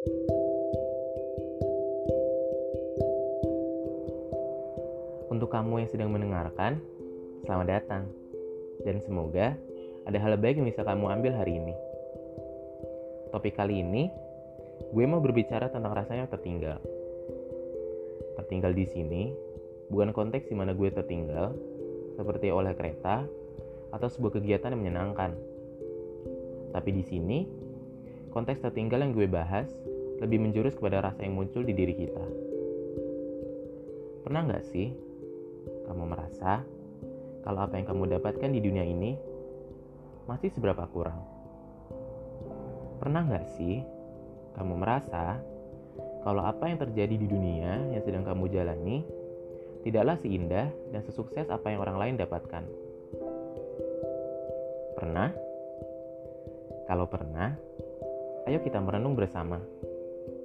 Untuk kamu yang sedang mendengarkan, selamat datang. Dan semoga ada hal baik yang bisa kamu ambil hari ini. Topik kali ini, gue mau berbicara tentang rasanya tertinggal. Tertinggal di sini bukan konteks di mana gue tertinggal, seperti oleh kereta atau sebuah kegiatan yang menyenangkan. Tapi di sini, konteks tertinggal yang gue bahas lebih menjurus kepada rasa yang muncul di diri kita. Pernah nggak sih kamu merasa kalau apa yang kamu dapatkan di dunia ini masih seberapa kurang? Pernah nggak sih kamu merasa kalau apa yang terjadi di dunia yang sedang kamu jalani tidaklah seindah dan sesukses apa yang orang lain dapatkan? Pernah? Kalau pernah, ayo kita merenung bersama.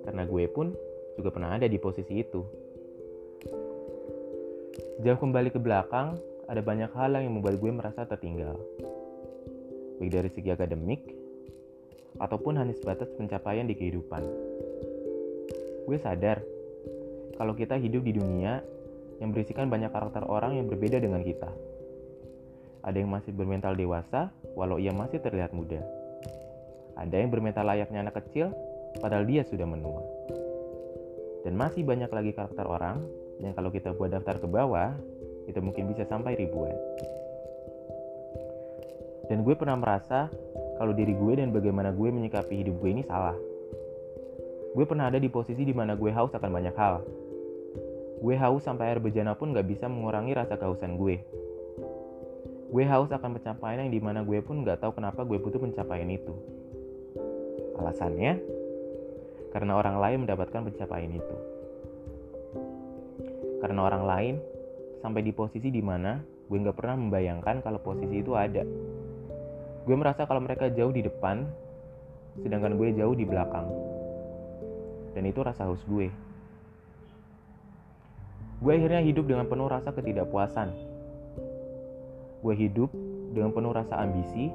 Karena gue pun juga pernah ada di posisi itu. Jauh kembali ke belakang, ada banyak hal yang membuat gue merasa tertinggal. Baik dari segi akademik, ataupun hanya sebatas pencapaian di kehidupan. Gue sadar, kalau kita hidup di dunia yang berisikan banyak karakter orang yang berbeda dengan kita. Ada yang masih bermental dewasa, walau ia masih terlihat muda. Ada yang bermental layaknya anak kecil, padahal dia sudah menua. Dan masih banyak lagi karakter orang yang kalau kita buat daftar ke bawah, itu mungkin bisa sampai ribuan. Dan gue pernah merasa kalau diri gue dan bagaimana gue menyikapi hidup gue ini salah. Gue pernah ada di posisi di mana gue haus akan banyak hal. Gue haus sampai air bejana pun gak bisa mengurangi rasa kehausan gue. Gue haus akan pencapaian yang di mana gue pun gak tahu kenapa gue butuh pencapaian itu. Alasannya, karena orang lain mendapatkan pencapaian itu karena orang lain sampai di posisi di mana gue nggak pernah membayangkan kalau posisi itu ada. Gue merasa kalau mereka jauh di depan, sedangkan gue jauh di belakang. Dan itu rasa haus gue. Gue akhirnya hidup dengan penuh rasa ketidakpuasan. Gue hidup dengan penuh rasa ambisi,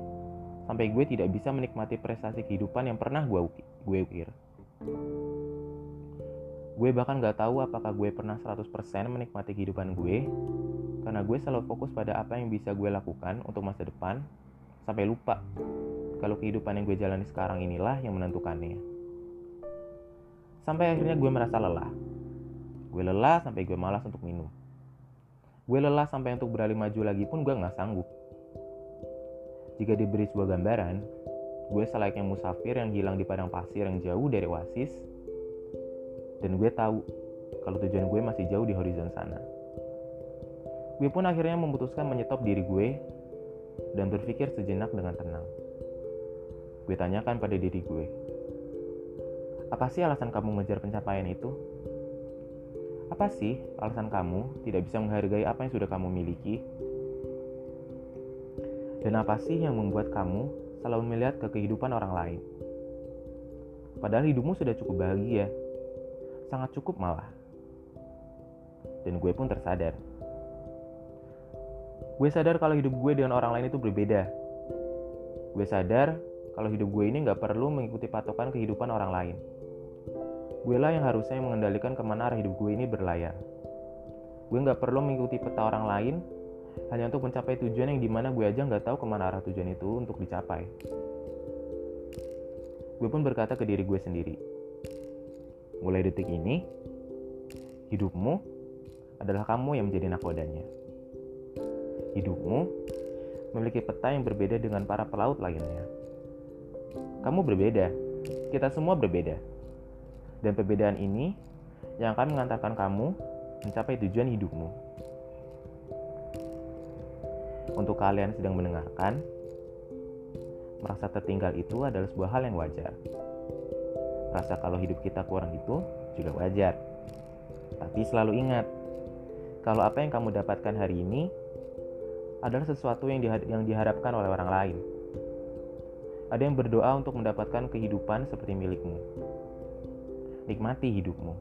sampai gue tidak bisa menikmati prestasi kehidupan yang pernah gue gue ukir. Gue bahkan gak tahu apakah gue pernah 100% menikmati kehidupan gue, karena gue selalu fokus pada apa yang bisa gue lakukan untuk masa depan, sampai lupa kalau kehidupan yang gue jalani sekarang inilah yang menentukannya. Sampai akhirnya gue merasa lelah. Gue lelah sampai gue malas untuk minum. Gue lelah sampai untuk beralih maju lagi pun gue gak sanggup. Jika diberi sebuah gambaran, gue selayaknya musafir yang hilang di padang pasir yang jauh dari oasis, dan gue tahu kalau tujuan gue masih jauh di horizon sana. Gue pun akhirnya memutuskan menyetop diri gue dan berpikir sejenak dengan tenang. Gue tanyakan pada diri gue, apa sih alasan kamu mengejar pencapaian itu? Apa sih alasan kamu tidak bisa menghargai apa yang sudah kamu miliki? Dan apa sih yang membuat kamu selalu melihat ke kehidupan orang lain? Padahal hidupmu sudah cukup bahagia sangat cukup malah. Dan gue pun tersadar. Gue sadar kalau hidup gue dengan orang lain itu berbeda. Gue sadar kalau hidup gue ini gak perlu mengikuti patokan kehidupan orang lain. Gue lah yang harusnya mengendalikan ke mana arah hidup gue ini berlayar. Gue gak perlu mengikuti peta orang lain hanya untuk mencapai tujuan yang di mana gue aja gak tahu ke mana arah tujuan itu untuk dicapai. Gue pun berkata ke diri gue sendiri, Mulai detik ini, hidupmu adalah kamu yang menjadi nakodanya. Hidupmu memiliki peta yang berbeda dengan para pelaut lainnya. Kamu berbeda, kita semua berbeda. Dan perbedaan ini yang akan mengantarkan kamu mencapai tujuan hidupmu. Untuk kalian sedang mendengarkan, merasa tertinggal itu adalah sebuah hal yang wajar. Rasa kalau hidup kita kurang itu juga wajar. Tapi selalu ingat, kalau apa yang kamu dapatkan hari ini adalah sesuatu yang, yang diharapkan oleh orang lain. Ada yang berdoa untuk mendapatkan kehidupan seperti milikmu. Nikmati hidupmu.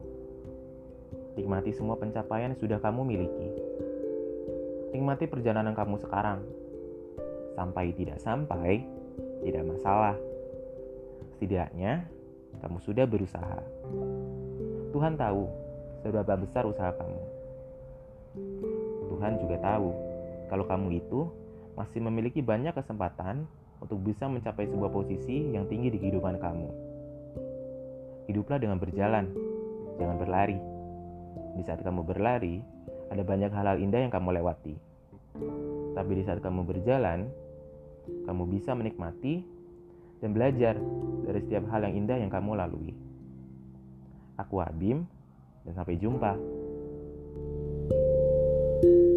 Nikmati semua pencapaian yang sudah kamu miliki. Nikmati perjalanan kamu sekarang. Sampai tidak sampai, tidak masalah. Setidaknya, kamu sudah berusaha. Tuhan tahu seberapa besar usaha kamu. Tuhan juga tahu kalau kamu itu masih memiliki banyak kesempatan untuk bisa mencapai sebuah posisi yang tinggi di kehidupan kamu. Hiduplah dengan berjalan, jangan berlari. Di saat kamu berlari, ada banyak hal-hal indah yang kamu lewati. Tapi di saat kamu berjalan, kamu bisa menikmati dan belajar dari setiap hal yang indah yang kamu lalui. Aku Abim, dan sampai jumpa. thank you